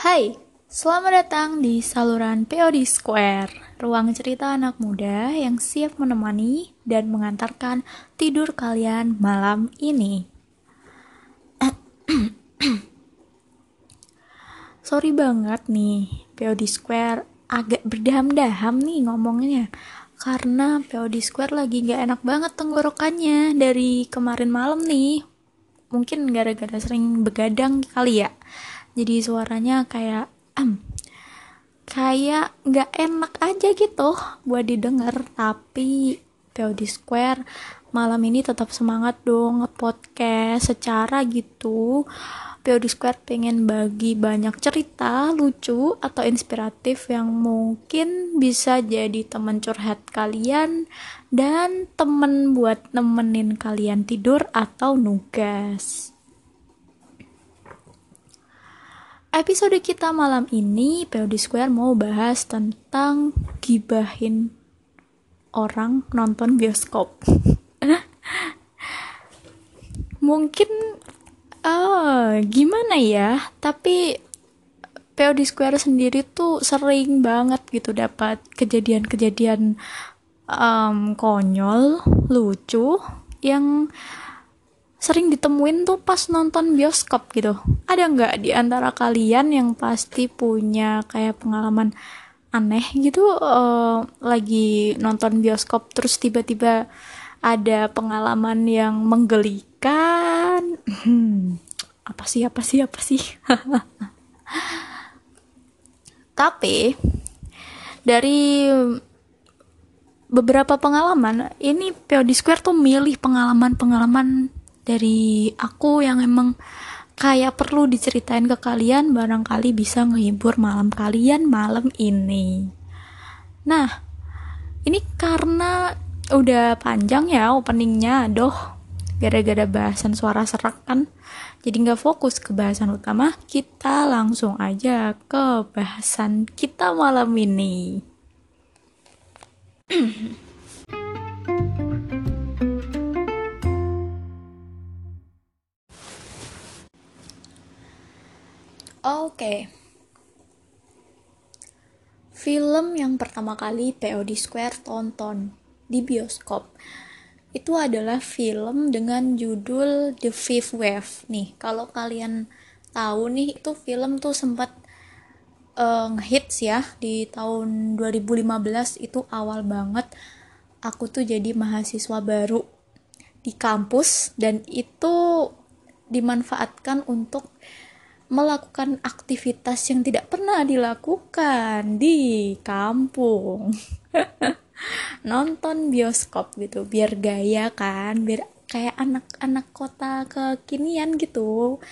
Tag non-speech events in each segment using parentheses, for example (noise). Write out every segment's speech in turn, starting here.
Hai, selamat datang di saluran POD Square, ruang cerita anak muda yang siap menemani dan mengantarkan tidur kalian malam ini. (clears throat) Sorry banget nih, POD Square agak berdaham-daham nih ngomongnya. Karena POD Square lagi gak enak banget tenggorokannya dari kemarin malam nih. Mungkin gara-gara sering begadang kali ya jadi suaranya kayak um, kayak nggak enak aja gitu buat didengar tapi POD Square malam ini tetap semangat dong nge-podcast secara gitu POD Square pengen bagi banyak cerita lucu atau inspiratif yang mungkin bisa jadi teman curhat kalian dan temen buat nemenin kalian tidur atau nugas. Episode kita malam ini POD Square mau bahas tentang gibahin orang nonton bioskop. (laughs) Mungkin uh, gimana ya? Tapi POD Square sendiri tuh sering banget gitu dapat kejadian-kejadian um, konyol, lucu yang sering ditemuin tuh pas nonton bioskop gitu. Ada nggak di antara kalian yang pasti punya kayak pengalaman aneh gitu uh, lagi nonton bioskop terus tiba-tiba ada pengalaman yang menggelikan? Hmm, apa sih apa sih apa sih? (laughs) Tapi dari beberapa pengalaman ini POD Square tuh milih pengalaman-pengalaman dari aku yang emang kayak perlu diceritain ke kalian barangkali bisa ngehibur malam kalian malam ini. Nah, ini karena udah panjang ya openingnya, doh gara-gara bahasan suara serak kan jadi nggak fokus ke bahasan utama kita langsung aja ke bahasan kita malam ini (clears throat) Oke. Film yang pertama kali POD Square tonton di bioskop itu adalah film dengan judul The Fifth Wave. Nih, kalau kalian tahu nih itu film tuh sempat uh, ngehits ya di tahun 2015 itu awal banget aku tuh jadi mahasiswa baru di kampus dan itu dimanfaatkan untuk melakukan aktivitas yang tidak pernah dilakukan di kampung. (laughs) Nonton bioskop gitu biar gaya kan biar kayak anak-anak kota kekinian gitu.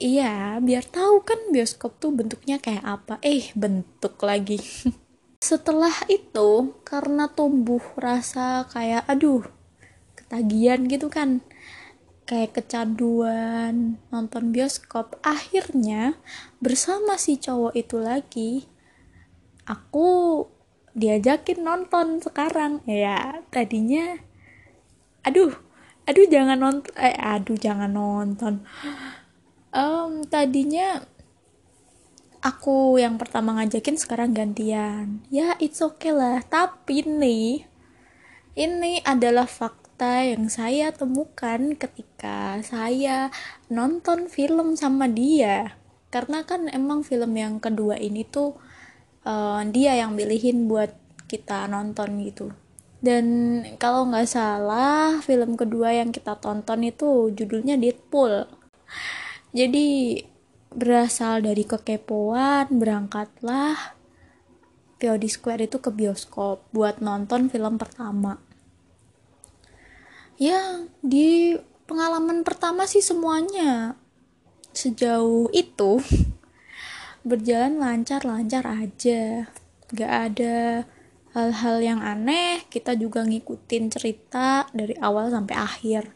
Iya biar tahu kan bioskop tuh bentuknya kayak apa. Eh bentuk lagi. (laughs) Setelah itu karena tumbuh rasa kayak aduh ketagihan gitu kan kayak kecanduan nonton bioskop akhirnya bersama si cowok itu lagi aku diajakin nonton sekarang. Ya tadinya aduh aduh jangan nonton eh aduh jangan nonton. Um, tadinya aku yang pertama ngajakin sekarang gantian. Ya it's okay lah. Tapi nih ini adalah fakta fakta yang saya temukan ketika saya nonton film sama dia. Karena kan emang film yang kedua ini tuh uh, dia yang pilihin buat kita nonton gitu. Dan kalau nggak salah film kedua yang kita tonton itu judulnya Deadpool. Jadi berasal dari kekepoan berangkatlah POD Square itu ke bioskop buat nonton film pertama ya di pengalaman pertama sih semuanya. Sejauh itu (laughs) berjalan lancar-lancar aja. Gak ada hal-hal yang aneh. Kita juga ngikutin cerita dari awal sampai akhir.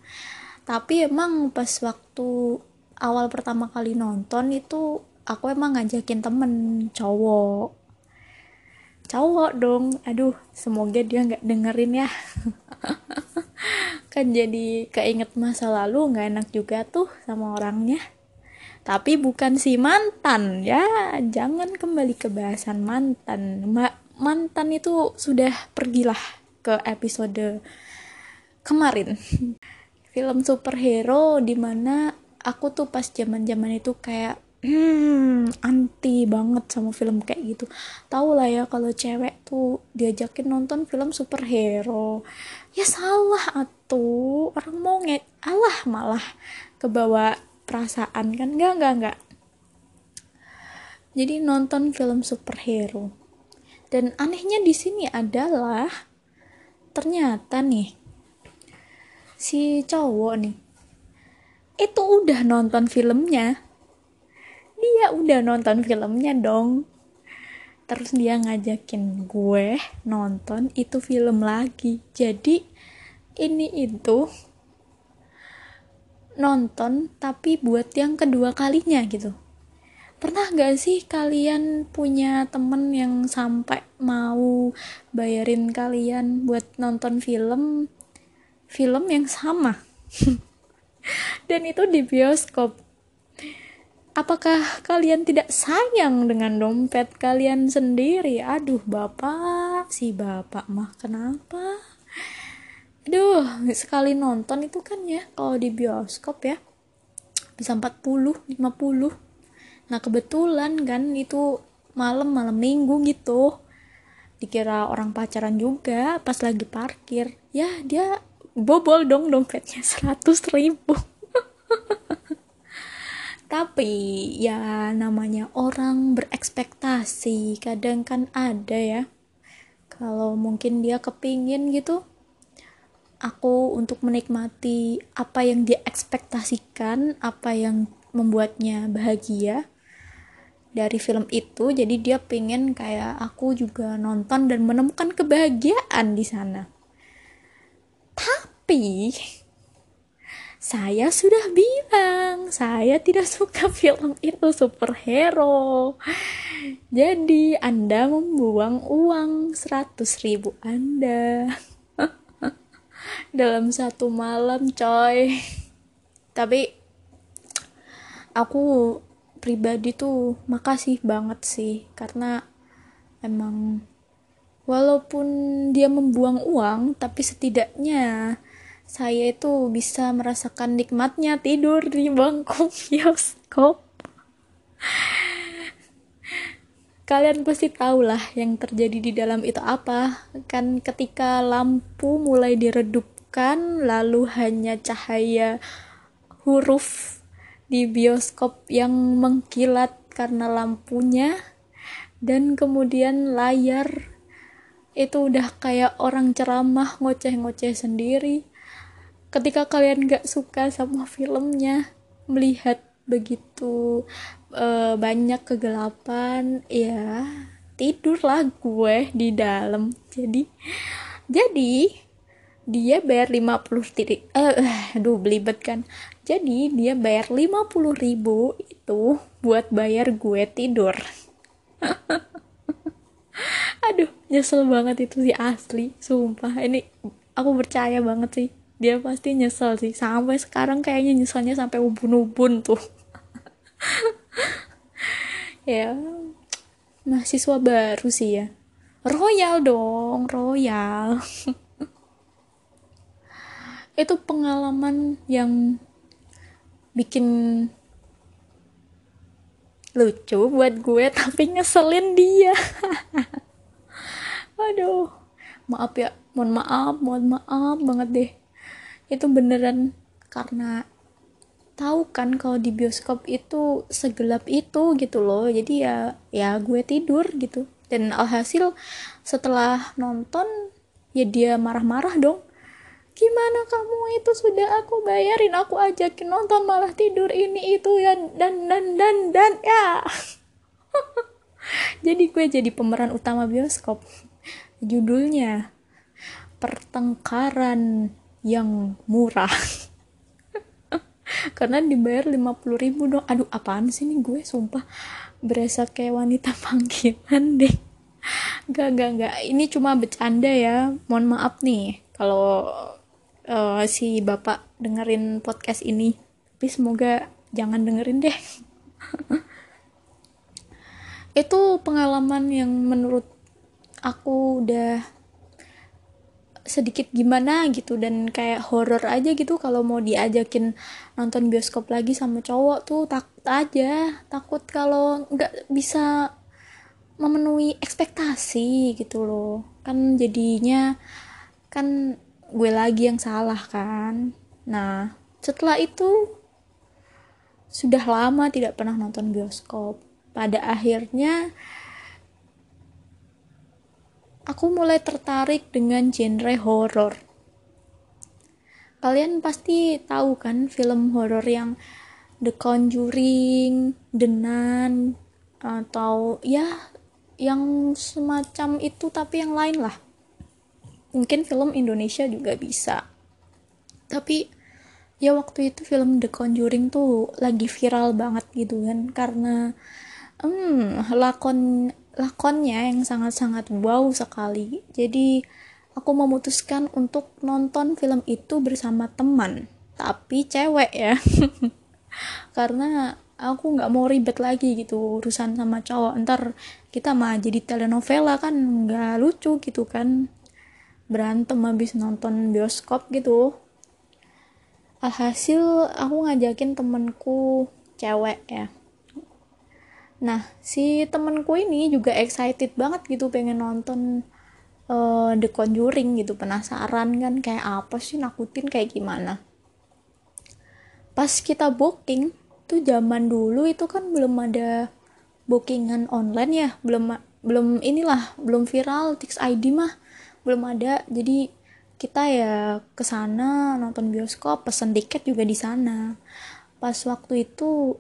Tapi emang pas waktu awal pertama kali nonton itu aku emang ngajakin temen cowok. Cowok dong. Aduh semoga dia nggak dengerin ya (laughs) kan jadi keinget masa lalu nggak enak juga tuh sama orangnya. Tapi bukan si mantan ya. Jangan kembali ke bahasan mantan. Ma mantan itu sudah pergilah ke episode kemarin. Film superhero di mana aku tuh pas zaman zaman itu kayak hmm, anti banget sama film kayak gitu. Tau lah ya kalau cewek tuh diajakin nonton film superhero. Ya salah atuh orang mau alah malah kebawa perasaan kan. Enggak enggak enggak jadi nonton film superhero. Dan anehnya di sini adalah ternyata nih si cowok nih itu udah nonton filmnya dia udah nonton filmnya dong. Terus dia ngajakin gue nonton itu film lagi. Jadi ini itu nonton tapi buat yang kedua kalinya gitu. Pernah gak sih kalian punya temen yang sampai mau bayarin kalian buat nonton film? Film yang sama. (laughs) Dan itu di bioskop Apakah kalian tidak sayang dengan dompet kalian sendiri? Aduh, bapak, si bapak mah kenapa? Aduh, sekali nonton itu kan ya, kalau di bioskop ya, bisa 40, 50. Nah, kebetulan kan itu malam-malam minggu gitu. Dikira orang pacaran juga pas lagi parkir. Ya, dia bobol dong dompetnya (laughs) 100 ribu. (laughs) tapi ya namanya orang berekspektasi kadang kan ada ya. Kalau mungkin dia kepingin gitu aku untuk menikmati apa yang dia ekspektasikan apa yang membuatnya bahagia dari film itu jadi dia pengen kayak aku juga nonton dan menemukan kebahagiaan di sana. Tapi saya sudah bilang saya tidak suka (laughs) film itu superhero. Jadi anda membuang uang 100 ribu anda. (laughs) Dalam satu malam coy. Tapi aku pribadi tuh makasih banget sih karena emang walaupun dia membuang uang tapi setidaknya saya itu bisa merasakan nikmatnya tidur di bangku (laughs) bioskop. Kalian pasti tahu lah yang terjadi di dalam itu apa. Kan ketika lampu mulai diredupkan lalu hanya cahaya huruf di bioskop yang mengkilat karena lampunya dan kemudian layar. Itu udah kayak orang ceramah ngoceh-ngoceh sendiri ketika kalian gak suka sama filmnya melihat begitu uh, banyak kegelapan ya tidurlah gue di dalam. Jadi jadi dia bayar 50 titik eh uh, aduh belibet kan. Jadi dia bayar 50 ribu itu buat bayar gue tidur. (laughs) Aduh nyesel banget itu sih asli sumpah. Ini aku percaya banget sih dia pasti nyesel sih. Sampai sekarang kayaknya nyeselnya sampai ubun-ubun tuh. (laughs) Ya mahasiswa baru sih ya. Royal dong royal. (laughs) Itu pengalaman yang bikin lucu buat gue tapi ngeselin dia. (laughs) Aduh maaf ya. Mohon maaf mohon maaf banget deh itu beneran karena tahu kan kalau di bioskop itu segelap itu gitu loh. Jadi ya ya gue tidur gitu. Dan alhasil setelah nonton ya dia marah-marah dong. Gimana kamu? Itu sudah aku bayarin. Aku ajakin nonton malah tidur ini itu ya dan dan dan dan ya. (laughs) Jadi gue jadi pemeran utama bioskop. Judulnya pertengkaran yang murah. (laughs) Karena dibayar 50 ribu dong. Aduh apaan sih nih gue? Sumpah. Berasa kayak wanita (laughs) panggilan deh. Gak gak gak ini cuma bercanda ya. Mohon maaf nih kalau uh, si bapak dengerin podcast ini. Tapi semoga jangan dengerin deh. (laughs) Itu pengalaman yang menurut aku udah sedikit gimana gitu dan kayak horror aja gitu kalau mau diajakin nonton bioskop lagi sama cowok tuh takut aja. Takut kalau nggak bisa memenuhi ekspektasi gitu loh. Kan jadinya kan gue lagi yang salah kan. Nah setelah itu sudah lama tidak pernah nonton bioskop. Pada akhirnya aku mulai tertarik dengan genre horor. Kalian pasti tahu kan film horor yang The Conjuring, The Nun, atau ya yang semacam itu tapi yang lain lah. Mungkin film Indonesia juga bisa. Tapi ya waktu itu film The Conjuring tuh lagi viral banget gitu kan karena hmm lakon lakonnya yang sangat-sangat wow sekali. Jadi aku memutuskan untuk nonton film itu bersama teman, tapi cewek ya. (laughs) Karena aku nggak mau ribet lagi gitu urusan sama cowok. Ntar kita mah jadi telenovela kan nggak lucu gitu kan. Berantem habis nonton bioskop gitu. Alhasil aku ngajakin temenku cewek ya Nah, si temenku ini juga excited banget gitu pengen nonton uh, The Conjuring gitu, penasaran kan kayak apa sih nakutin kayak gimana. Pas kita booking, tuh zaman dulu itu kan belum ada bookingan online ya, belum belum inilah, belum viral Tix ID mah belum ada. Jadi kita ya ke sana nonton bioskop, pesen tiket juga di sana. Pas waktu itu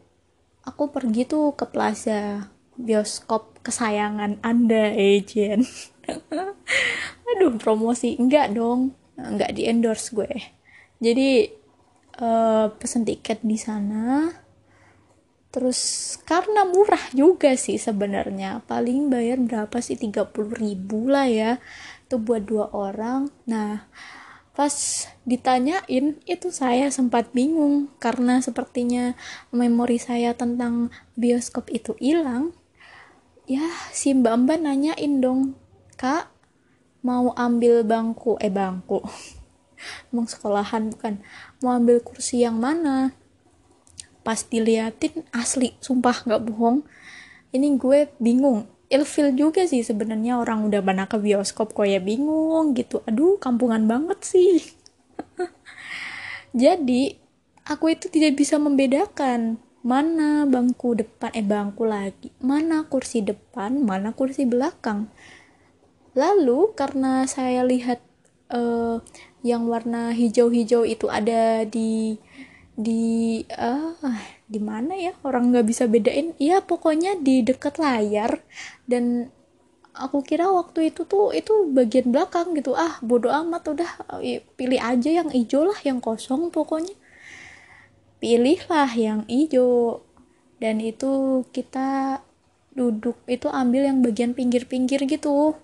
aku pergi tuh ke plaza bioskop kesayangan anda Ejen (laughs) aduh promosi. Enggak dong. Enggak di endorse gue. Jadi uh, pesen tiket di sana. Terus karena murah juga sih sebenarnya. Paling bayar berapa sih? 30 ribu lah ya. Itu buat dua orang. Nah pas ditanyain itu saya sempat bingung karena sepertinya memori saya tentang bioskop itu hilang. Ya si mbak mbak nanyain dong kak mau ambil bangku? Eh bangku. (laughs) Mau sekolahan bukan. Mau ambil kursi yang mana? Pas diliatin asli sumpah nggak bohong. Ini gue bingung ilfil juga sih sebenarnya orang udah banyak ke bioskop kok ya bingung gitu. Aduh kampungan banget sih. (laughs) Jadi aku itu tidak bisa membedakan mana bangku depan eh bangku lagi mana kursi depan mana kursi belakang. Lalu karena saya lihat uh, yang warna hijau-hijau itu ada di di uh, di mana ya orang nggak bisa bedain. Ya pokoknya di dekat layar. Dan aku kira waktu itu tuh itu bagian belakang gitu. Ah bodoh amat udah pilih aja yang hijau lah yang kosong pokoknya. Pilihlah yang hijau. Dan itu kita duduk itu ambil yang bagian pinggir-pinggir gitu.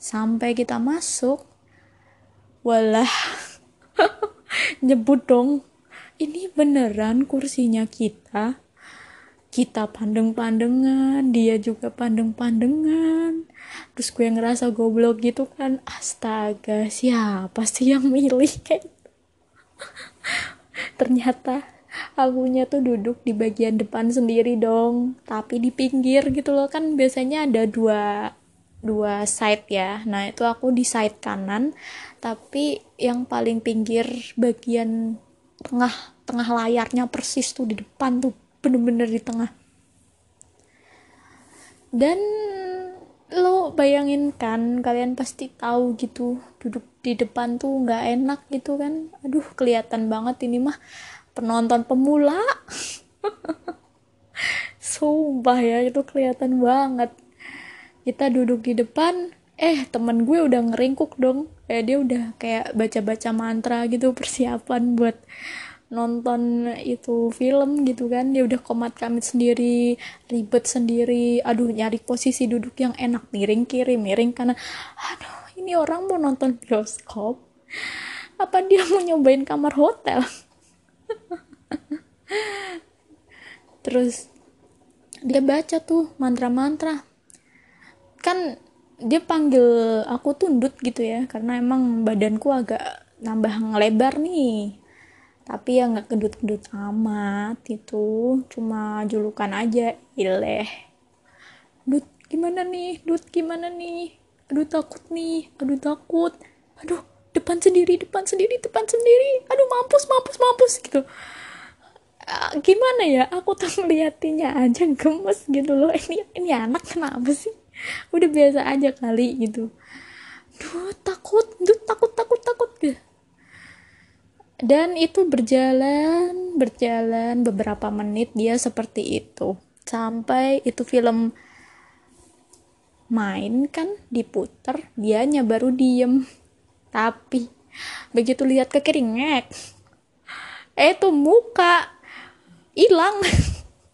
Sampai kita masuk walah (laughs) nyebut dong ini beneran kursinya kita? Kita pandeng-pandengan dia juga pandeng-pandengan. Terus gue ngerasa goblok gitu kan. Astaga siapa sih yang milih kayak gitu? ternyata akunya tuh duduk di bagian depan sendiri dong tapi di pinggir gitu loh. Kan biasanya ada dua dua side ya. Nah itu aku di side kanan tapi yang paling pinggir bagian tengah tengah layarnya persis tuh di depan tuh bener-bener di tengah. Dan lo bayangin kan kalian pasti tahu gitu duduk di depan tuh nggak enak gitu kan. Aduh kelihatan banget ini mah penonton pemula. (laughs) Sumpah ya itu kelihatan banget. Kita duduk di depan eh temen gue udah ngeringkuk dong. Kayak dia udah kayak baca-baca mantra gitu (laughs) persiapan buat nonton itu film gitu kan. Dia udah komat kamit sendiri ribet sendiri. Aduh nyari posisi duduk yang enak miring kiri miring karena aduh ini orang mau nonton bioskop? Apa dia mau nyobain kamar hotel? (laughs) Terus dia baca tuh mantra-mantra. Kan dia panggil aku tundut gitu ya karena emang badanku agak nambah ngelebar nih. Tapi ya nggak gendut-gendut amat itu cuma julukan aja ileh. Dut gimana nih? Dut gimana nih? Aduh takut nih aduh takut. Aduh depan sendiri depan sendiri depan sendiri. Aduh mampus mampus mampus gitu. Uh, gimana ya? Aku tuh (laughs) ngeliatinnya aja gemes gitu loh. Ini ini anak kenapa sih udah biasa aja kali gitu. Duh takut duh takut takut takut gitu dan itu berjalan berjalan beberapa menit dia seperti itu. Sampai itu film main kan diputer dianya baru diem. Tapi begitu lihat ke keringek eh itu muka hilang.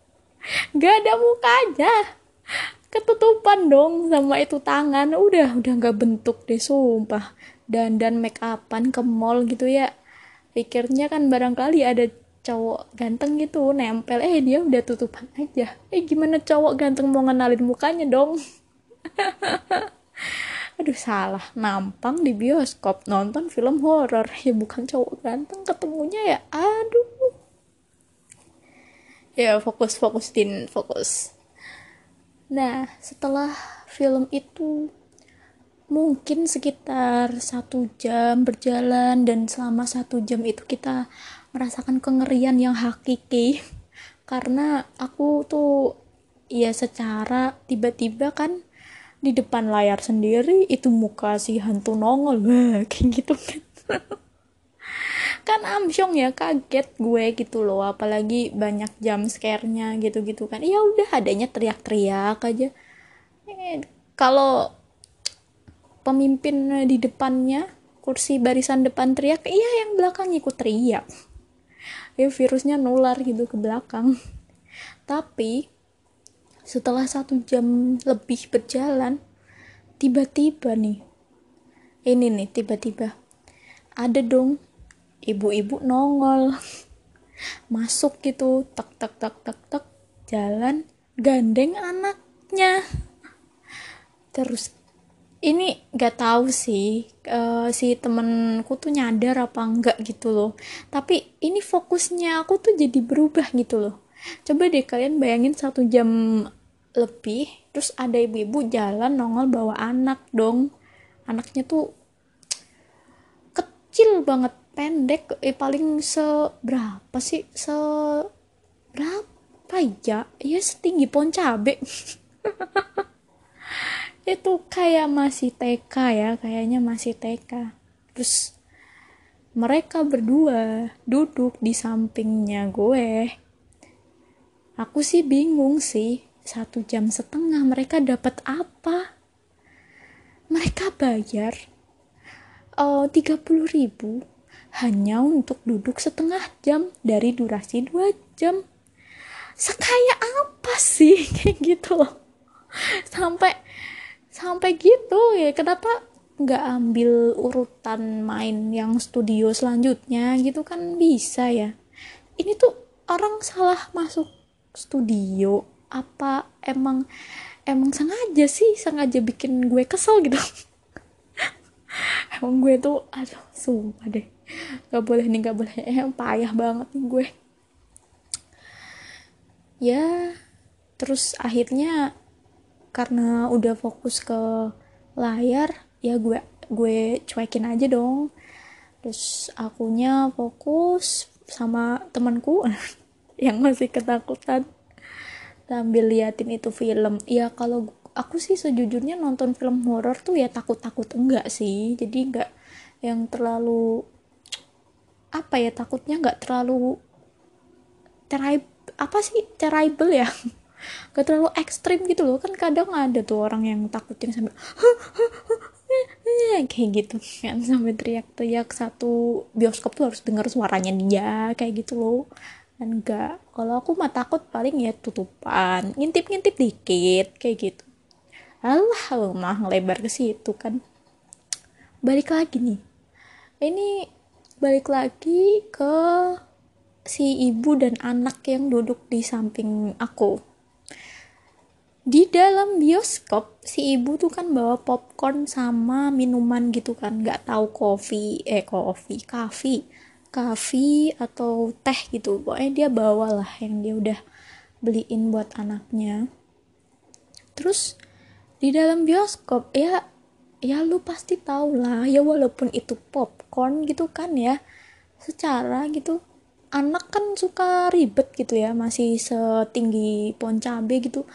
(laughs) Gak ada muka aja ketutupan dong sama itu tangan. Udah udah nggak bentuk deh sumpah. Dan dan make upan ke mall gitu ya. Pikirnya kan barangkali ada cowok ganteng gitu nempel. Eh dia udah tutupan aja. Eh gimana cowok ganteng mau ngenalin mukanya dong? (laughs) Aduh salah. Nampang di bioskop nonton film horor. Ya bukan cowok ganteng ketemunya ya. Aduh. Ya fokus fokusin fokus Nah, setelah film itu mungkin sekitar satu jam berjalan dan selama satu jam itu kita merasakan kengerian yang hakiki. (laughs) Karena aku tuh ya secara tiba-tiba kan di depan layar sendiri itu muka si hantu nongol. (laughs) Kayak gitu kan (laughs) kan amsyong ya kaget gue gitu loh apalagi banyak jam scare-nya gitu-gitu kan. Ya udah adanya teriak-teriak aja. Eh, kalau pemimpin di depannya kursi barisan depan teriak iya yang belakang ikut teriak. Ya virusnya nular gitu ke belakang. Tapi setelah satu jam lebih berjalan tiba-tiba nih ini nih tiba-tiba. Ada dong ibu-ibu nongol. Masuk gitu tak tak tak tak tak jalan gandeng anaknya. Terus ini gak tahu sih uh, si temenku tuh nyadar apa enggak gitu loh. Tapi ini fokusnya aku tuh jadi berubah gitu loh. Coba deh kalian bayangin satu jam lebih terus ada ibu-ibu jalan nongol bawa anak dong. Anaknya tuh kecil banget pendek eh paling seberapa sih? Se berapa ya? Ya setinggi pohon cabe. (laughs) Itu kayak masih TK ya kayaknya masih TK terus mereka berdua duduk di sampingnya gue. Aku sih bingung sih satu jam setengah mereka dapat apa? Mereka bayar uh, tiga puluh ribu hanya untuk duduk setengah jam dari durasi dua jam. Sekaya apa sih? (laughs) Kayak gitu loh. Sampai sampai gitu ya. Kenapa nggak ambil urutan main yang studio selanjutnya gitu kan bisa ya? Ini tuh orang salah masuk studio apa emang emang sengaja sih? Sengaja bikin gue kesel gitu. (laughs) Emang gue tuh aduh sumpah deh gak boleh nih gak boleh. Eh payah banget nih gue. Ya terus akhirnya karena udah fokus ke layar ya gue gue cuekin aja dong. Terus akunya fokus sama temanku (laughs) yang masih ketakutan. Sambil liatin itu film. Ya kalau aku sih sejujurnya nonton film horor tuh ya takut-takut enggak sih. Jadi enggak yang terlalu apa ya takutnya nggak terlalu terai apa sih terrible ya? (laughs) Gak terlalu ekstrim gitu loh. Kan kadang ada tuh orang yang takutin sampai (laughs) kayak gitu kan sampai teriak-teriak satu bioskop tuh harus dengar suaranya dia kayak gitu loh. Dan enggak kalau aku mah takut paling ya tutupan ngintip-ngintip dikit kayak gitu. Alah mah ngelebar ke situ kan. Balik lagi nih. Ini balik lagi ke si ibu dan anak yang duduk di samping aku. Di dalam bioskop si ibu tuh kan bawa popcorn sama minuman gitu kan. Nggak tahu kopi eh kopi kafe kafe atau teh gitu. Pokoknya dia bawa lah yang dia udah beliin buat anaknya. Terus di dalam bioskop ya ya lu pasti tahu lah ya walaupun itu popcorn gitu kan ya. Secara gitu anak kan suka ribet gitu ya. Masih setinggi pohon cabe gitu.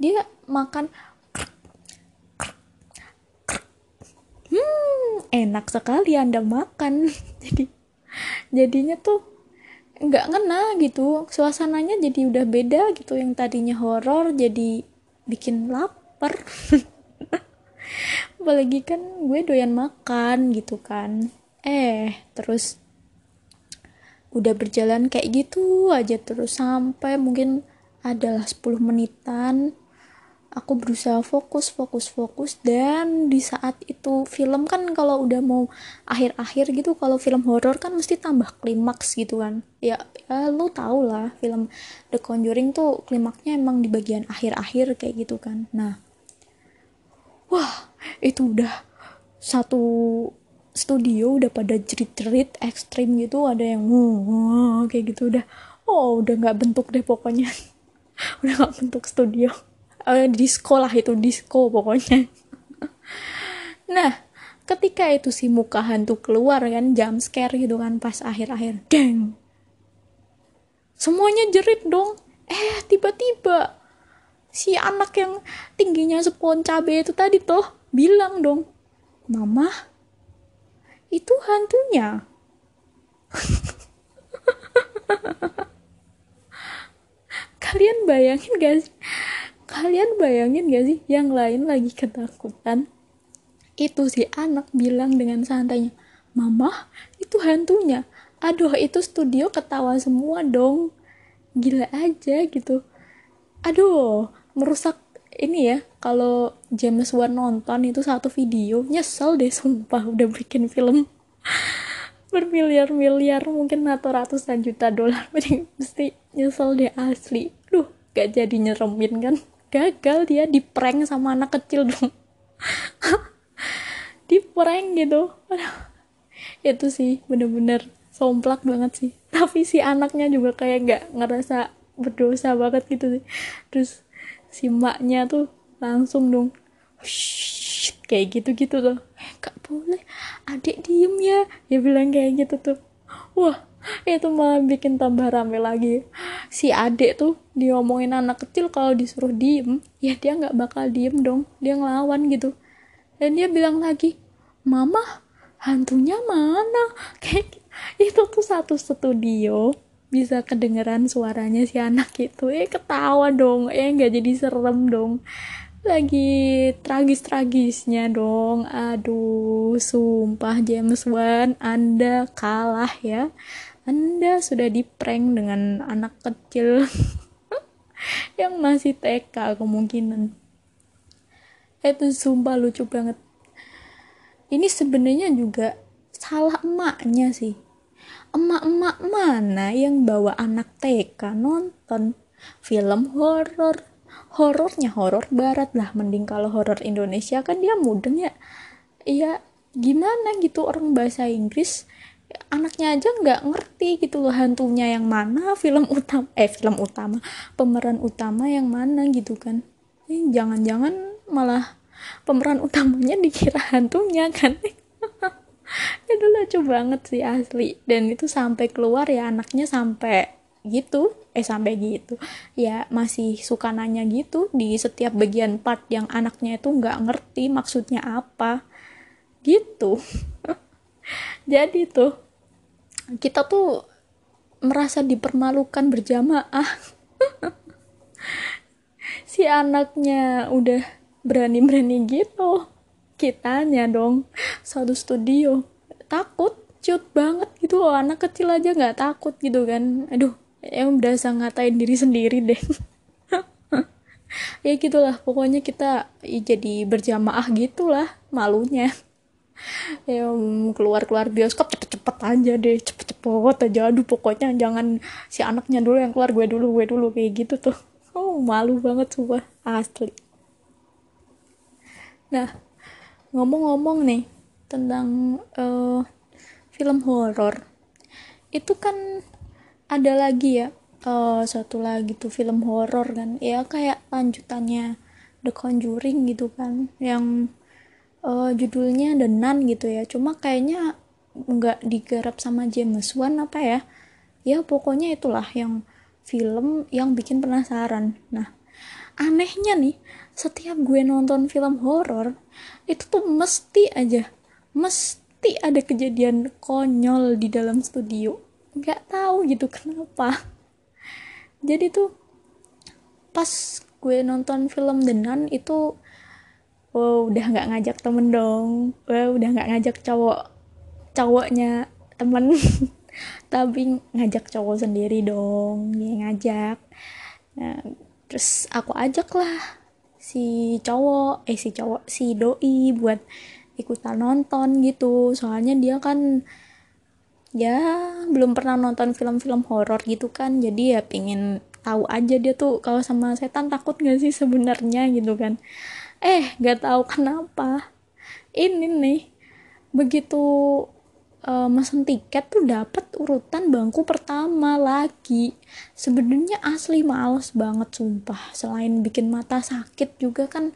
Dia makan hmm enak sekali anda makan. (laughs) Jadi jadinya tuh nggak ngena gitu. Suasananya jadi udah beda gitu. Yang tadinya horor jadi bikin lapar (laughs) apalagi kan gue doyan makan gitu kan. Eh terus udah berjalan kayak gitu aja terus sampai mungkin adalah 10 menitan. Aku berusaha fokus fokus fokus dan di saat itu film kan kalau udah mau akhir-akhir gitu kalau film horor kan mesti tambah klimaks gitu kan. Ya, ya lo tau lah film The Conjuring tuh klimaksnya emang di bagian akhir-akhir kayak gitu kan. Nah wah itu udah satu studio udah pada jerit-jerit ekstrim gitu ada yang wah kayak gitu udah. Oh udah nggak bentuk deh pokoknya. (laughs) Udah nggak bentuk studio. Uh, di sekolah itu disco pokoknya. (laughs) Nah ketika itu si muka hantu keluar kan jam scare gitu kan pas akhir-akhir deng. Semuanya jerit dong. Eh tiba-tiba si anak yang tingginya sepon cabe itu tadi tuh bilang dong mama itu hantunya. (laughs) Kalian bayangin gak sih? Kalian bayangin gak sih yang lain lagi ketakutan? Itu si anak bilang dengan santainya mama itu hantunya. Aduh itu studio ketawa semua dong. Gila aja gitu. Aduh merusak ini ya kalau James Wan nonton itu satu video nyesel deh sumpah udah bikin film (laughs) bermiliar-miliar mungkin atau ratusan juta dolar. (laughs) Mesti nyesel deh asli. Duh gak jadi nyeremin kan? Gagal dia di prank sama anak kecil dong. (laughs) Di prank gitu. Itu sih bener-bener somplak banget sih. Tapi si anaknya juga kayak nggak ngerasa berdosa banget gitu sih. Terus si maknya tuh langsung dong kayak gitu-gitu tuh. Eh, gak boleh adik diem ya dia bilang kayak gitu tuh. Wah itu malah bikin tambah rame lagi. Si adik tuh diomongin anak kecil kalau disuruh diem ya dia nggak bakal diem dong dia ngelawan gitu. Dan dia bilang lagi mama hantunya mana? (laughs) Kayak itu tuh satu studio bisa kedengeran suaranya si anak itu. Eh ketawa dong. Eh nggak jadi serem dong. Lagi tragis-tragisnya dong. Aduh sumpah James Wan anda kalah ya. Anda sudah di prank dengan anak kecil (laughs) yang masih TK kemungkinan. Itu sumpah lucu banget. Ini sebenarnya juga salah emaknya sih emak-emak mana yang bawa anak TK nonton film horor? Horornya horor barat lah mending kalau horor Indonesia kan dia mudeng ya. Iya gimana gitu orang bahasa Inggris? Anaknya aja nggak ngerti gitu loh hantunya yang mana film utama eh film utama pemeran utama yang mana gitu kan. Eh, jangan-jangan malah pemeran utamanya dikira hantunya kan (laughs) itu lucu banget sih asli. Dan itu sampai keluar ya anaknya sampai gitu. Eh sampai gitu. Ya masih suka nanya gitu di setiap bagian part yang anaknya itu nggak ngerti maksudnya apa. Gitu. (laughs) Jadi tuh kita tuh merasa dipermalukan berjamaah. (laughs) Si anaknya udah berani-berani gitu kitanya dong. Satu studio. Takut cut banget gitu loh. Anak kecil aja nggak takut gitu kan. Aduh yang berasa ngatain diri sendiri deh. (laughs) Ya gitulah pokoknya kita jadi berjamaah gitulah malunya. Ya keluar keluar bioskop cepet cepet aja deh cepet cepet aja. Aduh pokoknya jangan si anaknya dulu yang keluar gue dulu gue dulu kayak gitu tuh. Oh malu banget coba asli. Nah ngomong-ngomong nih tentang uh, film horor. Itu kan ada lagi ya uh, satu lagi tuh film horor kan. Ya kayak lanjutannya The Conjuring gitu kan yang uh, judulnya The Nun gitu ya. Cuma kayaknya nggak digarap sama James Wan apa ya. Ya pokoknya itulah yang film yang bikin penasaran. Nah anehnya nih setiap gue nonton film horor itu tuh mesti aja mesti ada kejadian konyol di dalam studio. Nggak tahu gitu kenapa. Jadi tuh pas gue nonton film The Nun itu oh, udah nggak ngajak temen dong. Oh, udah nggak ngajak cowok cowoknya temen. (laughs) Tapi ngajak cowok sendiri dong dia ngajak. Nah, terus aku ajak lah si cowok eh si cowok si doi buat ikutan nonton gitu. Soalnya dia kan ya belum pernah nonton film-film horor gitu kan. Jadi ya pingin tahu aja dia tuh kalau sama setan takut gak sih sebenarnya gitu kan. Eh gak tahu kenapa. Ini nih begitu uh, mesen tiket tuh dapat urutan bangku pertama lagi. Sebenarnya asli males banget sumpah. Selain bikin mata sakit juga kan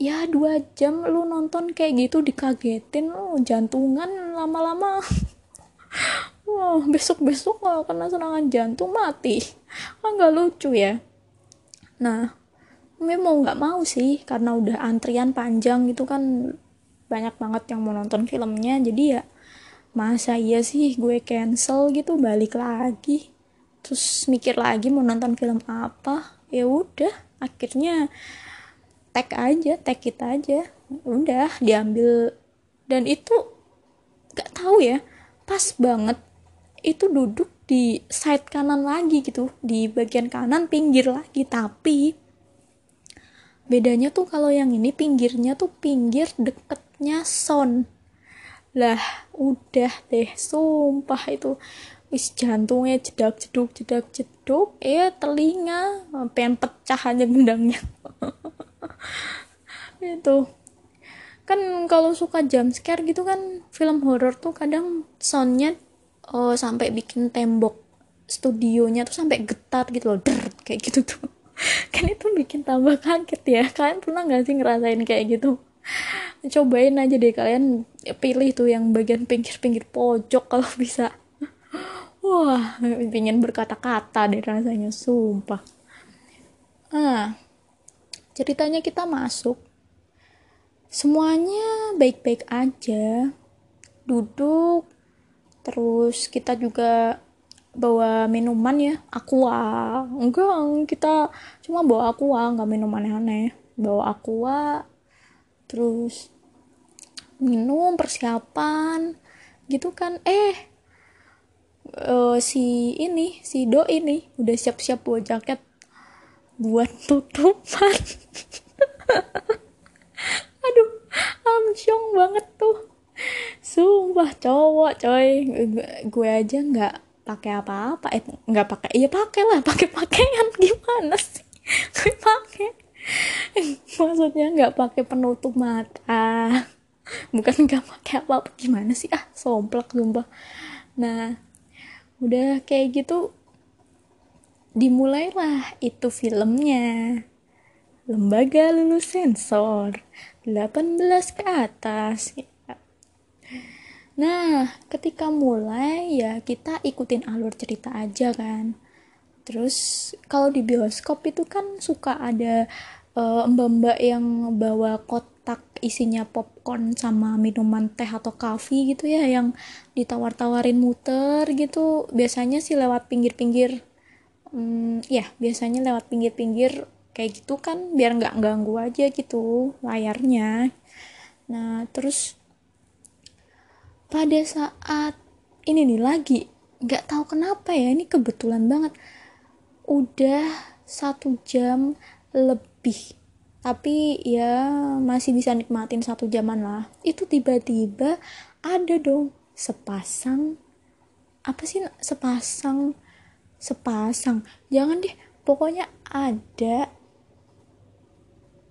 ya dua jam lu nonton kayak gitu dikagetin lu jantungan lama-lama. (laughs) Wah besok besok kalau kena serangan jantung mati. Kan nggak lucu ya? Nah memang mau nggak mau sih karena udah antrian panjang gitu kan banyak banget yang mau nonton filmnya. Jadi ya masa iya sih gue cancel gitu balik lagi. Terus mikir lagi mau nonton film apa. Ya udah akhirnya tag aja tag kita aja. Udah diambil. Dan itu gak tahu ya pas banget. Itu duduk di side kanan lagi gitu di bagian kanan pinggir lagi. Tapi bedanya tuh kalau yang ini pinggirnya tuh pinggir deketnya sound lah udah deh sumpah itu. Wis jantungnya jedak jeduk jedak jeduk eh telinga. Pengen pecah aja gendangnya (laughs) itu. Kan kalau suka jump scare gitu kan film horor tuh kadang soundnya oh, sampai bikin tembok studionya tuh sampai getar gitu loh der kayak gitu tuh. (laughs) Kan itu bikin tambah kaget ya. Kalian pernah nggak sih ngerasain kayak gitu cobain aja deh kalian pilih tuh yang bagian pinggir-pinggir pojok kalau bisa. Wah ingin berkata-kata deh rasanya sumpah. Ah ceritanya kita masuk. Semuanya baik-baik aja. Duduk terus kita juga bawa minuman ya aqua. Enggak kita cuma bawa aqua nggak minum aneh-aneh. Bawa aqua terus minum persiapan gitu kan. Eh uh, si ini si do ini udah siap-siap bawa jaket buat tutupan. (laughs) Aduh amsyong banget tuh. Sumpah cowok coy. Gue aja nggak pakai apa-apa. Eh nggak pakai iya pakai lah pakai pakaian. (laughs) Gimana sih? Gue pakai (laughs) maksudnya nggak pakai penutup mata. (laughs) Bukan nggak pakai apa apa gimana sih? Ah somplak sumpah. Nah udah kayak gitu dimulailah itu filmnya. Lembaga lulus sensor 18 ke atas. Nah ketika mulai ya kita ikutin alur cerita aja kan terus kalau di bioskop itu kan suka ada uh, mbak-mbak yang bawa kotak isinya popcorn sama minuman teh atau kopi gitu ya yang ditawar-tawarin muter gitu. Biasanya sih lewat pinggir-pinggir hmm, ya biasanya lewat pinggir-pinggir kayak gitu kan biar nggak ganggu aja gitu layarnya. Nah terus pada saat ini nih lagi nggak tahu kenapa ya ini kebetulan banget udah satu jam lebih. Tapi ya masih bisa nikmatin satu jaman lah. Itu tiba-tiba ada dong sepasang apa sih sepasang sepasang. Jangan deh pokoknya ada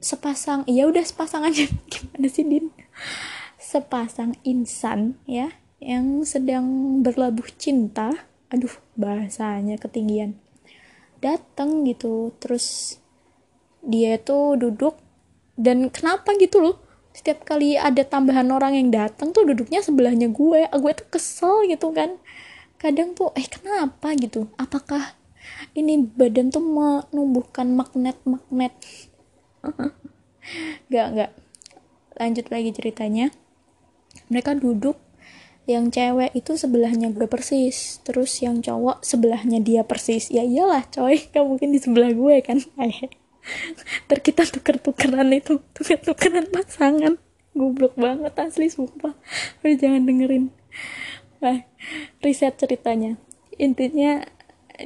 sepasang ya udah sepasang aja. (laughs) Gimana sih din? Sepasang insan ya yang sedang berlabuh cinta. Aduh bahasanya ketinggian datang gitu. Terus dia tuh duduk dan kenapa gitu loh? Setiap kali ada tambahan orang yang datang tuh duduknya sebelahnya gue. Ah, gue tuh kesel gitu kan. Kadang tuh eh kenapa gitu? Apakah ini badan tuh menumbuhkan magnet-magnet? (laughs) Gak, gak. Lanjut lagi ceritanya. Mereka duduk yang cewek itu sebelahnya gue persis terus yang cowok sebelahnya dia persis. Ya iyalah coy gak mungkin di sebelah gue kan (laughs) ter kita tuker-tukeran itu tuker-tukeran pasangan. Goblok banget asli sumpah. Udah jangan dengerin. Nah, riset ceritanya. Intinya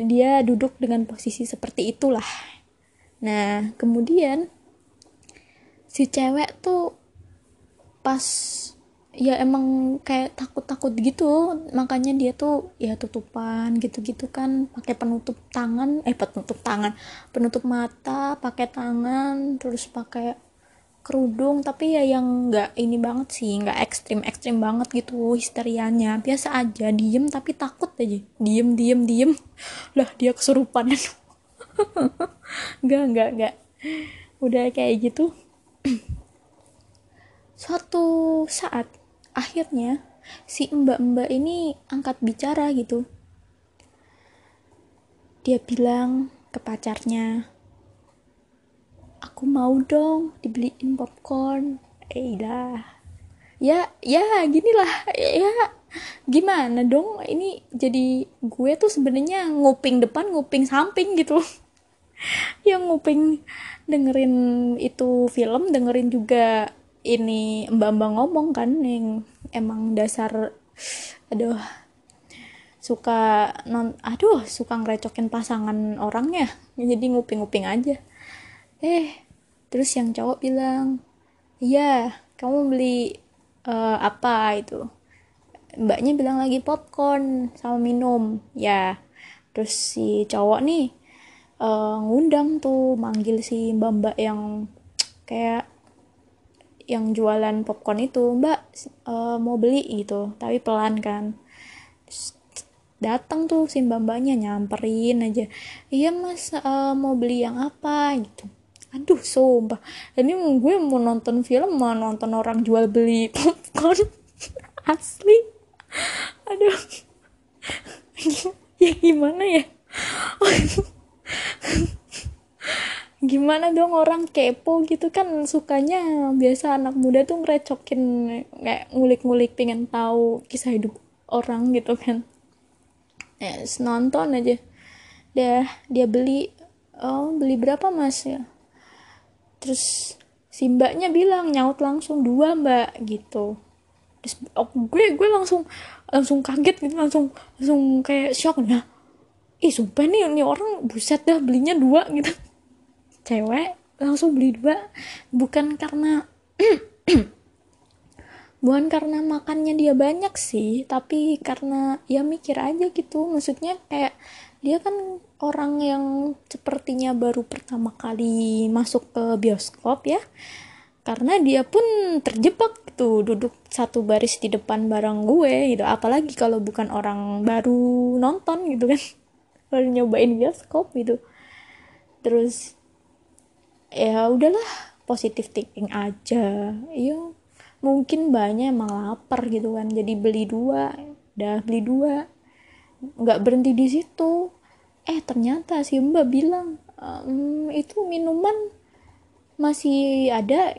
dia duduk dengan posisi seperti itulah. Nah kemudian si cewek tuh pas ya emang kayak takut-takut gitu. Makanya dia tuh ya tutupan gitu-gitu kan. Pakai penutup tangan eh penutup tangan. Penutup mata pakai tangan terus pakai kerudung. Tapi ya yang nggak ini banget sih nggak ekstrim ekstrim banget gitu histerianya. Biasa aja diem tapi takut aja. Diem diem diem. (laughs) Lah dia kesurupan. (laughs) Nggak nggak nggak. Udah kayak gitu. (clears throat) Suatu saat akhirnya si mbak-mbak ini angkat bicara gitu. Dia bilang ke pacarnya aku mau dong dibeliin popcorn. Eh dah ya ya gini lah ya gimana dong? Ini jadi gue tuh sebenarnya nguping depan nguping samping gitu. (laughs) Yang nguping dengerin itu film dengerin juga ini mbak-mbak ngomong kan yang emang dasar aduh suka non aduh suka ngerecokin pasangan orangnya. Jadi nguping-nguping aja. Eh terus yang cowok bilang iya kamu beli uh, apa itu? Mbaknya bilang lagi popcorn sama minum. Ya terus si cowok nih uh, ngundang tuh manggil si mbak-mbak yang kayak yang jualan popcorn itu mbak uh, mau beli gitu. Tapi pelan kan. Datang tuh si mbak-mbaknya nyamperin aja iya mas uh, mau beli yang apa? Gitu. Aduh sumpah. Ini gue mau nonton film mau nonton orang jual beli (laughs) popcorn. Asli. Aduh. (laughs) Ya gimana ya (laughs) gimana dong orang kepo gitu kan sukanya biasa anak muda tuh ngerecokin kayak ngulik-ngulik pengen tahu kisah hidup orang gitu kan. Ya nonton aja. Dia dia beli oh beli berapa mas? Ya. Terus si mbaknya bilang nyaut langsung dua mbak gitu. Terus oh, gue gue langsung langsung kaget gitu langsung langsung kayak shock. Nah ih sumpah nih ini orang buset dah belinya dua gitu cewek langsung beli dua. Bukan karena (clears throat) bukan karena makannya dia banyak sih tapi karena ya mikir aja gitu. Maksudnya kayak dia kan orang yang sepertinya baru pertama kali masuk ke bioskop ya. Karena dia pun terjebak gitu duduk satu baris di depan barang gue gitu. Apalagi kalau bukan orang baru nonton gitu kan. (laughs) Baru nyobain bioskop gitu. Terus ya udahlah positif thinking aja. Iya mungkin banyak emang lapar gitu kan jadi beli dua udah beli dua. Nggak berhenti di situ. Eh ternyata si mbak bilang ehm, itu minuman masih ada.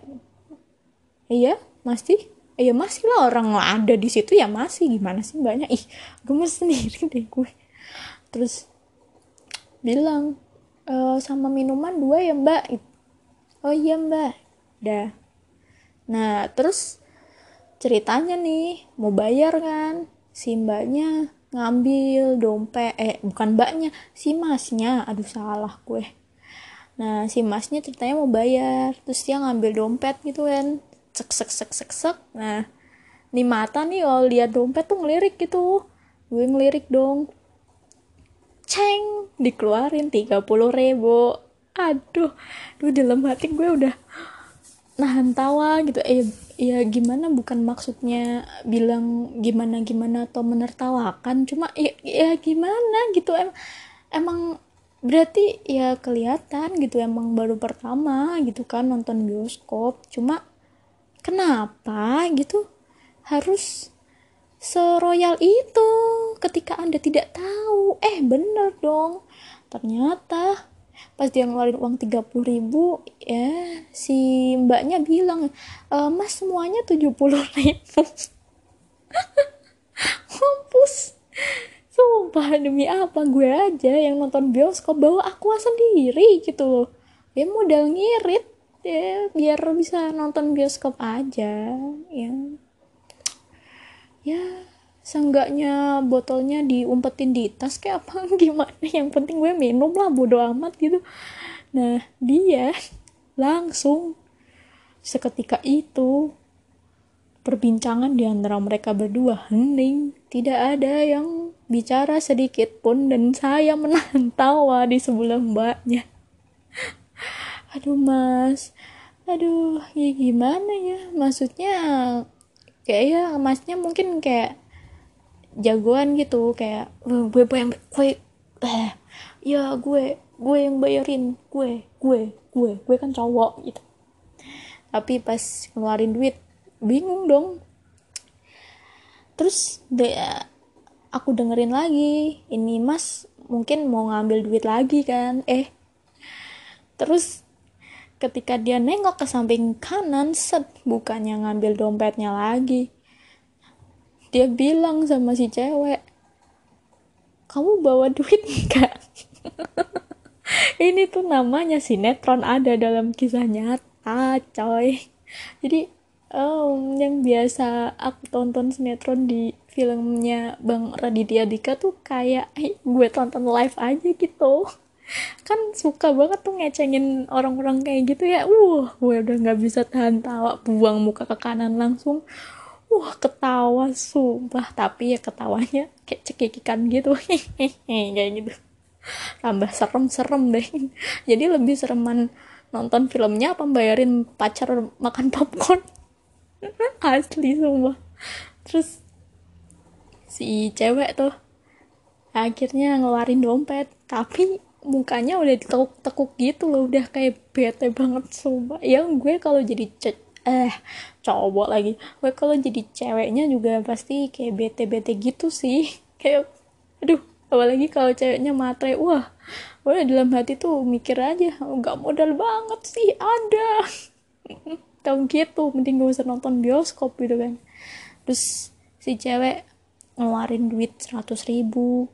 Iya masih? Iya masih lah orang ada di situ ya masih. Gimana sih banyak ih gemes sendiri deh gue. Terus bilang e, sama minuman dua ya mbak oh iya mbak. Dah. Nah terus ceritanya nih mau bayar kan? Si mbaknya ngambil dompet eh bukan mbaknya si masnya. Aduh salah gue. Nah si masnya ceritanya mau bayar terus dia ngambil dompet gitu kan. Sek sek sek sek sek. Nah nih mata nih kalau lihat dompet tuh ngelirik gitu. Gue ngelirik dong. Ceng dikeluarin 30 ribu aduh duh dalam hati gue udah nahan tawa gitu. Eh ya gimana bukan maksudnya bilang gimana gimana atau menertawakan cuma ya, ya gimana gitu. Em emang berarti ya kelihatan gitu emang baru pertama gitu kan nonton bioskop. Cuma kenapa gitu harus seroyal itu ketika anda tidak tahu? Eh bener dong. Ternyata pas dia ngeluarin uang 30 ribu ya si mbaknya bilang e, mas semuanya 70 ribu. (laughs) Mampus. Sumpah demi apa? Gue aja yang nonton bioskop bawa aqua sendiri gitu loh. Ya modal ngirit ya biar bisa nonton bioskop aja ya. Ya seenggaknya botolnya diumpetin di tas kayak apa? (laughs) Gimana? Yang penting gue minum lah bodo amat gitu. Nah dia langsung seketika itu perbincangan di antara mereka berdua. Hening tidak ada yang bicara sedikit pun dan saya menahan (laughs) tawa di sebelah mbaknya. (laughs) Aduh mas. Aduh ya gimana ya? Maksudnya kayak ya masnya mungkin kayak jagoan gitu kayak gue yang gue eh ya gue gue yang bayarin gue gue gue gue kan cowok gitu. Tapi pas ngeluarin duit bingung dong. Terus de aku dengerin lagi ini mas mungkin mau ngambil duit lagi kan? Eh terus ketika dia nengok ke samping kanan set bukannya ngambil dompetnya lagi dia bilang sama si cewek kamu bawa duit enggak (laughs) ini tuh namanya sinetron ada dalam kisah nyata coy. Jadi um, yang biasa aku tonton sinetron di filmnya Bang Raditya Dika tuh kayak eh, gue tonton live aja gitu. Kan suka banget tuh ngecengin orang-orang kayak gitu ya. Uh gue udah nggak bisa tahan tawa buang muka ke kanan langsung wah ketawa sumpah. Tapi ya ketawanya kayak cekikikan gitu. Kayak gitu. Tambah serem-serem deh. Jadi lebih sereman nonton filmnya apa bayarin pacar makan popcorn? (laughs) Asli sumpah. Terus si cewek tuh akhirnya ngeluarin dompet. Tapi mukanya udah ditekuk-tekuk gitu loh. Udah kayak bete banget sumpah. Yang gue kalau jadi eh cowok lagi. Gue kalau jadi ceweknya juga pasti kayak bete-bete gitu sih. (laughs) Kayak aduh apalagi kalau ceweknya matre. Wah gue dalam hati tuh mikir aja nggak modal banget sih ada. (laughs) Tau gitu mending gak usah nonton bioskop gitu kan. Terus si cewek ngeluarin duit 100 ribu.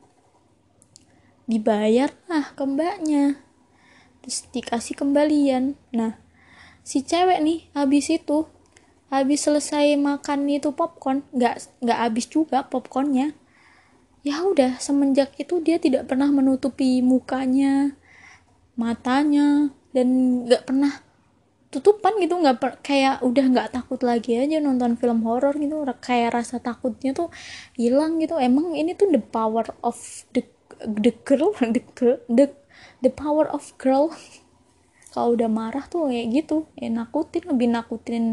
Dibayar lah ke mbaknya. Terus dikasih kembalian. Nah si cewek nih habis itu habis selesai makan itu popcorn nggak nggak habis juga popcornnya. Ya udah semenjak itu dia tidak pernah menutupi mukanya matanya dan nggak pernah tutupan gitu nggak kayak udah nggak takut lagi aja nonton film horor gitu kayak rasa takutnya tuh hilang gitu. Emang ini tuh the power of the the girl (laughs) the the the power of girl (laughs) kalau udah marah tuh kayak gitu ya nakutin lebih nakutin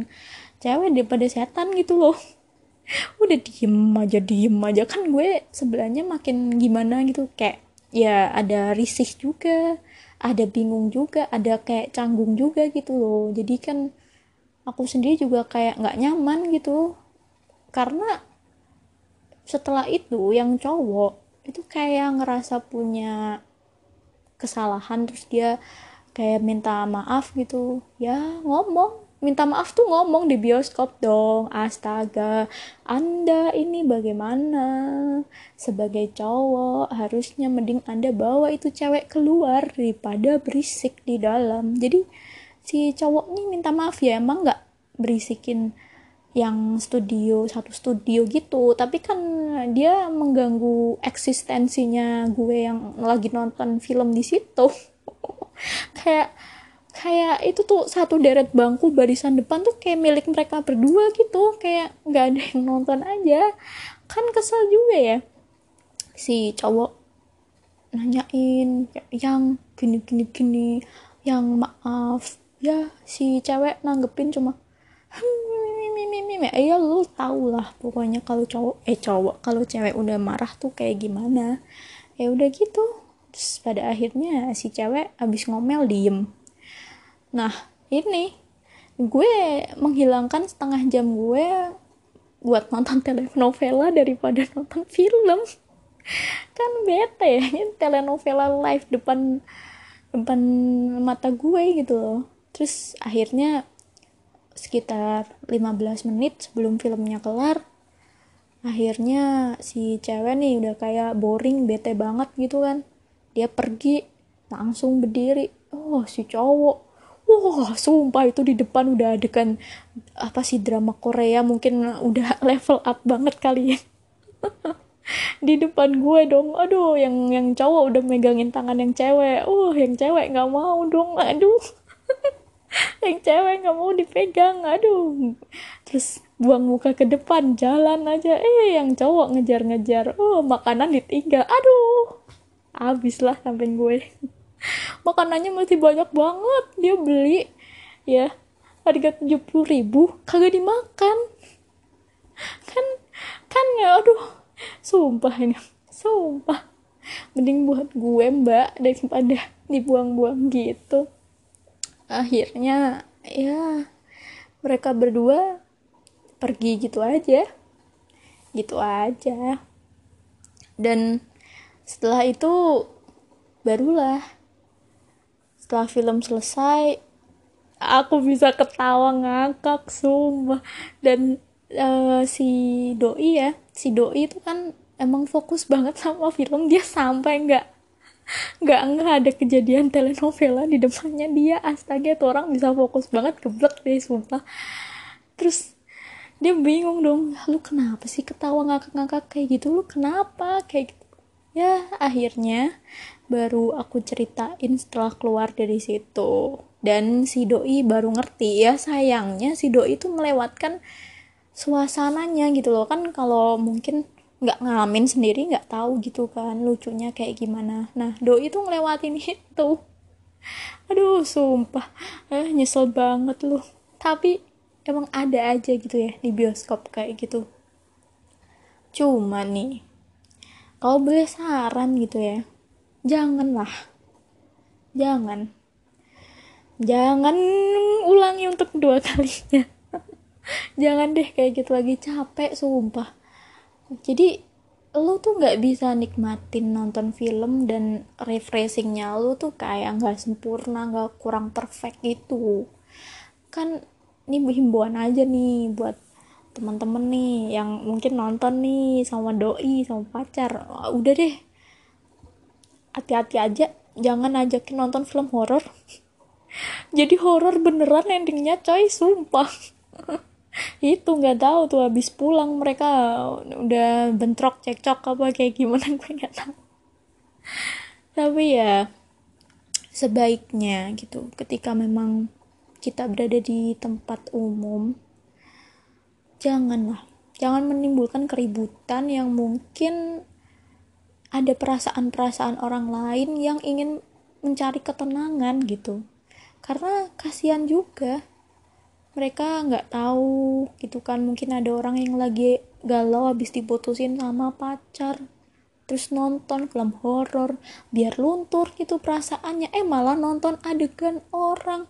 cewek daripada setan gitu loh. (laughs) Udah diem aja diem aja. Kan gue sebelahnya makin gimana gitu. Kayak ya ada risih juga ada bingung juga ada kayak canggung juga gitu loh. Jadi kan aku sendiri juga kayak nggak nyaman gitu. Karena setelah itu yang cowok itu kayak ngerasa punya kesalahan terus dia kayak minta maaf gitu. Ya ngomong. Minta maaf tuh ngomong di bioskop dong. Astaga anda ini bagaimana? Sebagai cowok harusnya mending anda bawa itu cewek keluar daripada berisik di dalam. Jadi si cowok ini minta maaf ya. Emang nggak berisikin yang studio satu studio gitu. Tapi kan dia mengganggu eksistensinya gue yang lagi nonton film di situ (laughs) kayak kayak itu tuh satu deret bangku barisan depan tuh kayak milik mereka berdua gitu. Kayak nggak ada yang nonton aja. Kan kesel juga ya. Si cowok nanyain yang gini gini gini. Yang maaf. Ya si cewek nanggepin cuma hmm, ya lu tau lah pokoknya kalau cowok eh cowok kalau cewek udah marah tuh kayak gimana. Ya udah gitu terus pada akhirnya si cewek abis ngomel diem. Nah ini gue menghilangkan setengah jam gue buat nonton telenovela daripada nonton film. (laughs) Kan bete ya telenovela live depan depan mata gue gitu loh. Terus akhirnya sekitar 15 menit sebelum filmnya kelar akhirnya si cewek nih udah kayak boring bete banget gitu kan dia pergi langsung berdiri. Oh si cowok. Wah sumpah itu di depan udah adegan apa sih drama Korea mungkin udah (laughs) level up banget kali ya. (laughs) Di depan gue dong. Aduh yang yang cowok udah megangin tangan yang cewek. Oh yang cewek nggak mau dong. Aduh. (laughs) Yang cewek nggak mau dipegang. Aduh. Terus buang muka ke depan jalan aja. Eh yang cowok ngejar-ngejar. Oh makanan ditinggal. Aduh habis lah sampai gue. (laughs) Makanannya masih banyak banget. Dia beli ya harga tujuh puluh ribu. Kagak dimakan. Kan kan ya aduh. Sumpah ini. Sumpah. Mending buat gue mbak daripada dibuang-buang gitu. Akhirnya ya mereka berdua pergi gitu aja. Gitu aja. Dan setelah itu barulah. Setelah film selesai aku bisa ketawa ngakak sumpah. Dan uh, si doi ya si doi itu kan emang fokus banget sama film. Dia sampai nggak nggak nggak ada kejadian telenovela di depannya. Dia astaga tuh orang bisa fokus banget geblek deh sumpah. Terus dia bingung dong lu kenapa sih ketawa ngakak-ngakak kayak gitu? Lu kenapa? Kayak gitu ya akhirnya baru aku ceritain setelah keluar dari situ. Dan si doi baru ngerti ya sayangnya si doi itu melewatkan suasananya gitu loh. Kan kalau mungkin nggak ngalamin sendiri nggak tahu gitu kan lucunya kayak gimana. Nah doi itu ngelewatin (laughs) itu. Aduh sumpah. Eh, nyesel banget loh. Tapi emang ada aja gitu ya di bioskop kayak gitu. Cuma nih kalau boleh saran gitu ya janganlah. Jangan. Jangan ulangi untuk dua (laughs) kalinya. Jangan deh kayak gitu lagi capek sumpah. Jadi lo tuh nggak bisa nikmatin nonton film dan refreshingnya lo tuh kayak nggak sempurna nggak kurang perfect itu kan ini himbauan aja nih buat teman-teman nih yang mungkin nonton nih sama doi sama pacar. Udah deh. Hati-hati aja. Jangan ajakin nonton film horor. (laughs) Jadi horor beneran endingnya coy. Sumpah. (laughs) Itu nggak tahu tuh habis pulang mereka udah bentrok cekcok apa kayak gimana (laughs) gue nggak tahu. Tapi ya sebaiknya gitu. Ketika memang kita berada di tempat umum janganlah jangan menimbulkan keributan yang mungkin ada perasaan-perasaan orang lain yang ingin mencari ketenangan gitu. Karena kasihan juga. Mereka nggak tahu gitu kan. Mungkin ada orang yang lagi galau habis diputusin sama pacar. Terus nonton film horor. Biar luntur gitu perasaannya. Eh malah nonton adegan orang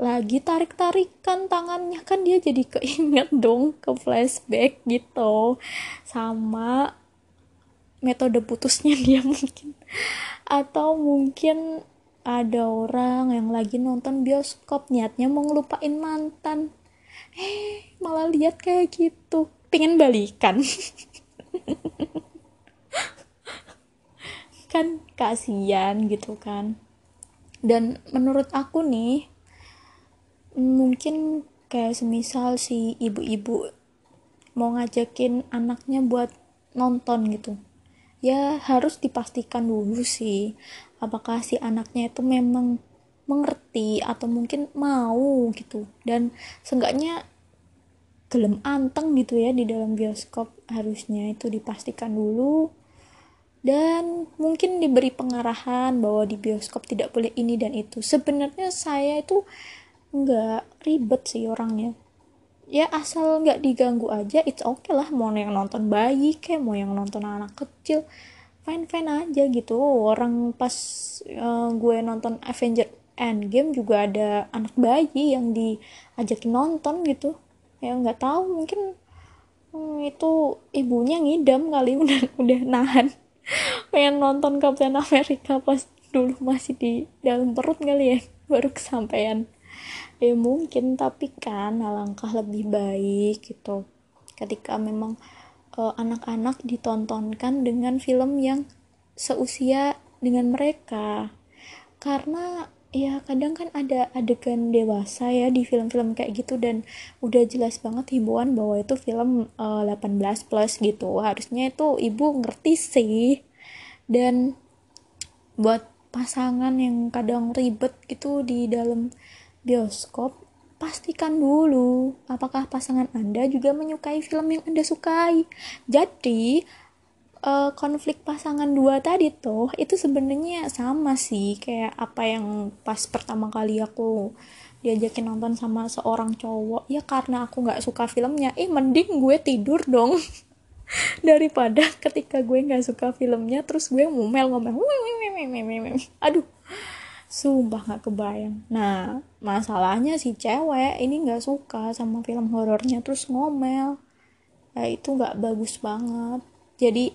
lagi tarik-tarikan tangannya. Kan dia jadi keinget (laughs) dong ke flashback gitu. Sama metode putusnya dia (laughs) mungkin. Atau mungkin ada orang yang lagi nonton bioskop niatnya mau ngelupain mantan. Eh malah lihat kayak gitu. Pengen balikan. (laughs) Kan kasihan gitu kan. Dan menurut aku nih mungkin kayak semisal si ibu-ibu mau ngajakin anaknya buat nonton gitu. Ya harus dipastikan dulu sih apakah si anaknya itu memang mengerti atau mungkin mau gitu. Dan seenggaknya gelem anteng gitu ya di dalam bioskop harusnya itu dipastikan dulu. Dan mungkin diberi pengarahan bahwa di bioskop tidak boleh ini dan itu. Sebenarnya saya itu nggak ribet sih orangnya. Ya asal nggak diganggu aja it's okay lah. Mau yang nonton bayi kayak mau yang nonton anak kecil fine fine aja gitu. Orang pas uh, gue nonton Avenger Endgame juga ada anak bayi yang diajakin nonton gitu. Ya nggak tahu mungkin hmm, itu ibunya ngidam kali (laughs) udah udah nahan. Pengen nonton Captain America pas dulu masih di dalam perut kali ya baru kesampaian ya mungkin tapi kan alangkah lebih baik gitu. Ketika memang eh, anak-anak ditontonkan dengan film yang seusia dengan mereka. Karena ya kadang kan ada adegan dewasa ya di film-film kayak gitu dan udah jelas banget himbauan bahwa itu film uh, eh, 18 plus gitu. Harusnya itu ibu ngerti sih. Dan buat pasangan yang kadang ribet gitu di dalam bioskop pastikan dulu apakah pasangan anda juga menyukai film yang anda sukai. Jadi uh, konflik pasangan dua tadi tuh itu sebenarnya sama sih kayak apa yang pas pertama kali aku diajakin nonton sama seorang cowok ya karena aku nggak suka filmnya eh mending gue tidur dong. (laughs) Daripada ketika gue nggak suka filmnya terus gue ngomel ngomel aduh sumpah nggak kebayang. Nah masalahnya si cewek ini nggak suka sama film horornya terus ngomel. Ya itu nggak bagus banget. Jadi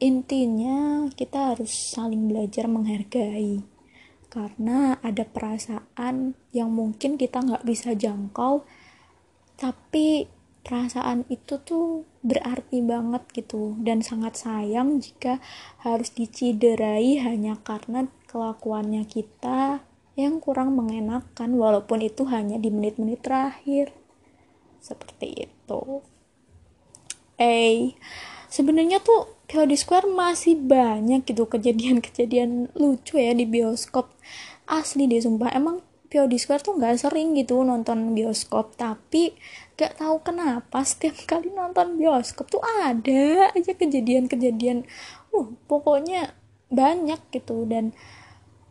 intinya kita harus saling belajar menghargai. Karena ada perasaan yang mungkin kita nggak bisa jangkau tapi perasaan itu tuh berarti banget gitu. Dan sangat sayang jika harus diciderai hanya karena kelakuannya kita yang kurang mengenakan walaupun itu hanya di menit-menit terakhir. Seperti itu. Eh sebenarnya tuh POD Square masih banyak gitu kejadian-kejadian lucu ya di bioskop. Asli deh sumpah. Emang POD Square tuh nggak sering gitu nonton bioskop tapi gak tahu kenapa setiap (laughs) kali nonton bioskop tuh ada aja kejadian-kejadian. Uh pokoknya banyak gitu dan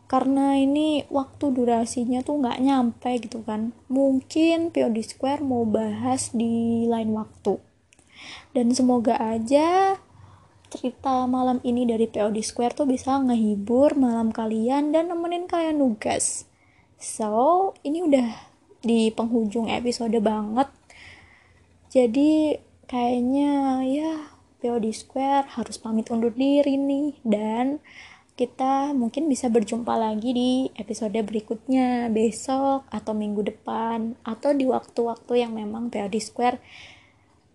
karena ini waktu durasinya tuh nggak nyampe gitu kan mungkin POD Square mau bahas di lain waktu dan semoga aja cerita malam ini dari POD Square tuh bisa ngehibur malam kalian dan nemenin kalian nugas. So, ini udah di penghujung episode banget. Jadi, kayaknya ya POD Square harus pamit undur diri nih dan kita mungkin bisa berjumpa lagi di episode berikutnya besok atau minggu depan atau di waktu-waktu yang memang POD Square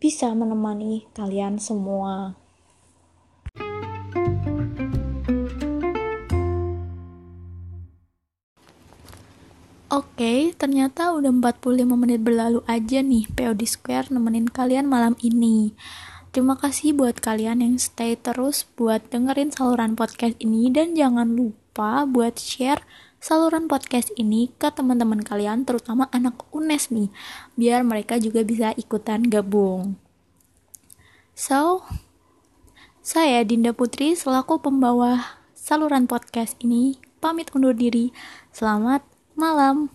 bisa menemani kalian semua. Oke, ternyata udah 45 menit berlalu aja nih POD Square nemenin kalian malam ini. Terima kasih buat kalian yang stay terus buat dengerin saluran podcast ini dan jangan lupa buat share saluran podcast ini ke teman-teman kalian terutama anak UNES nih biar mereka juga bisa ikutan gabung. So, saya Dinda Putri selaku pembawa saluran podcast ini pamit undur diri. Selamat malam.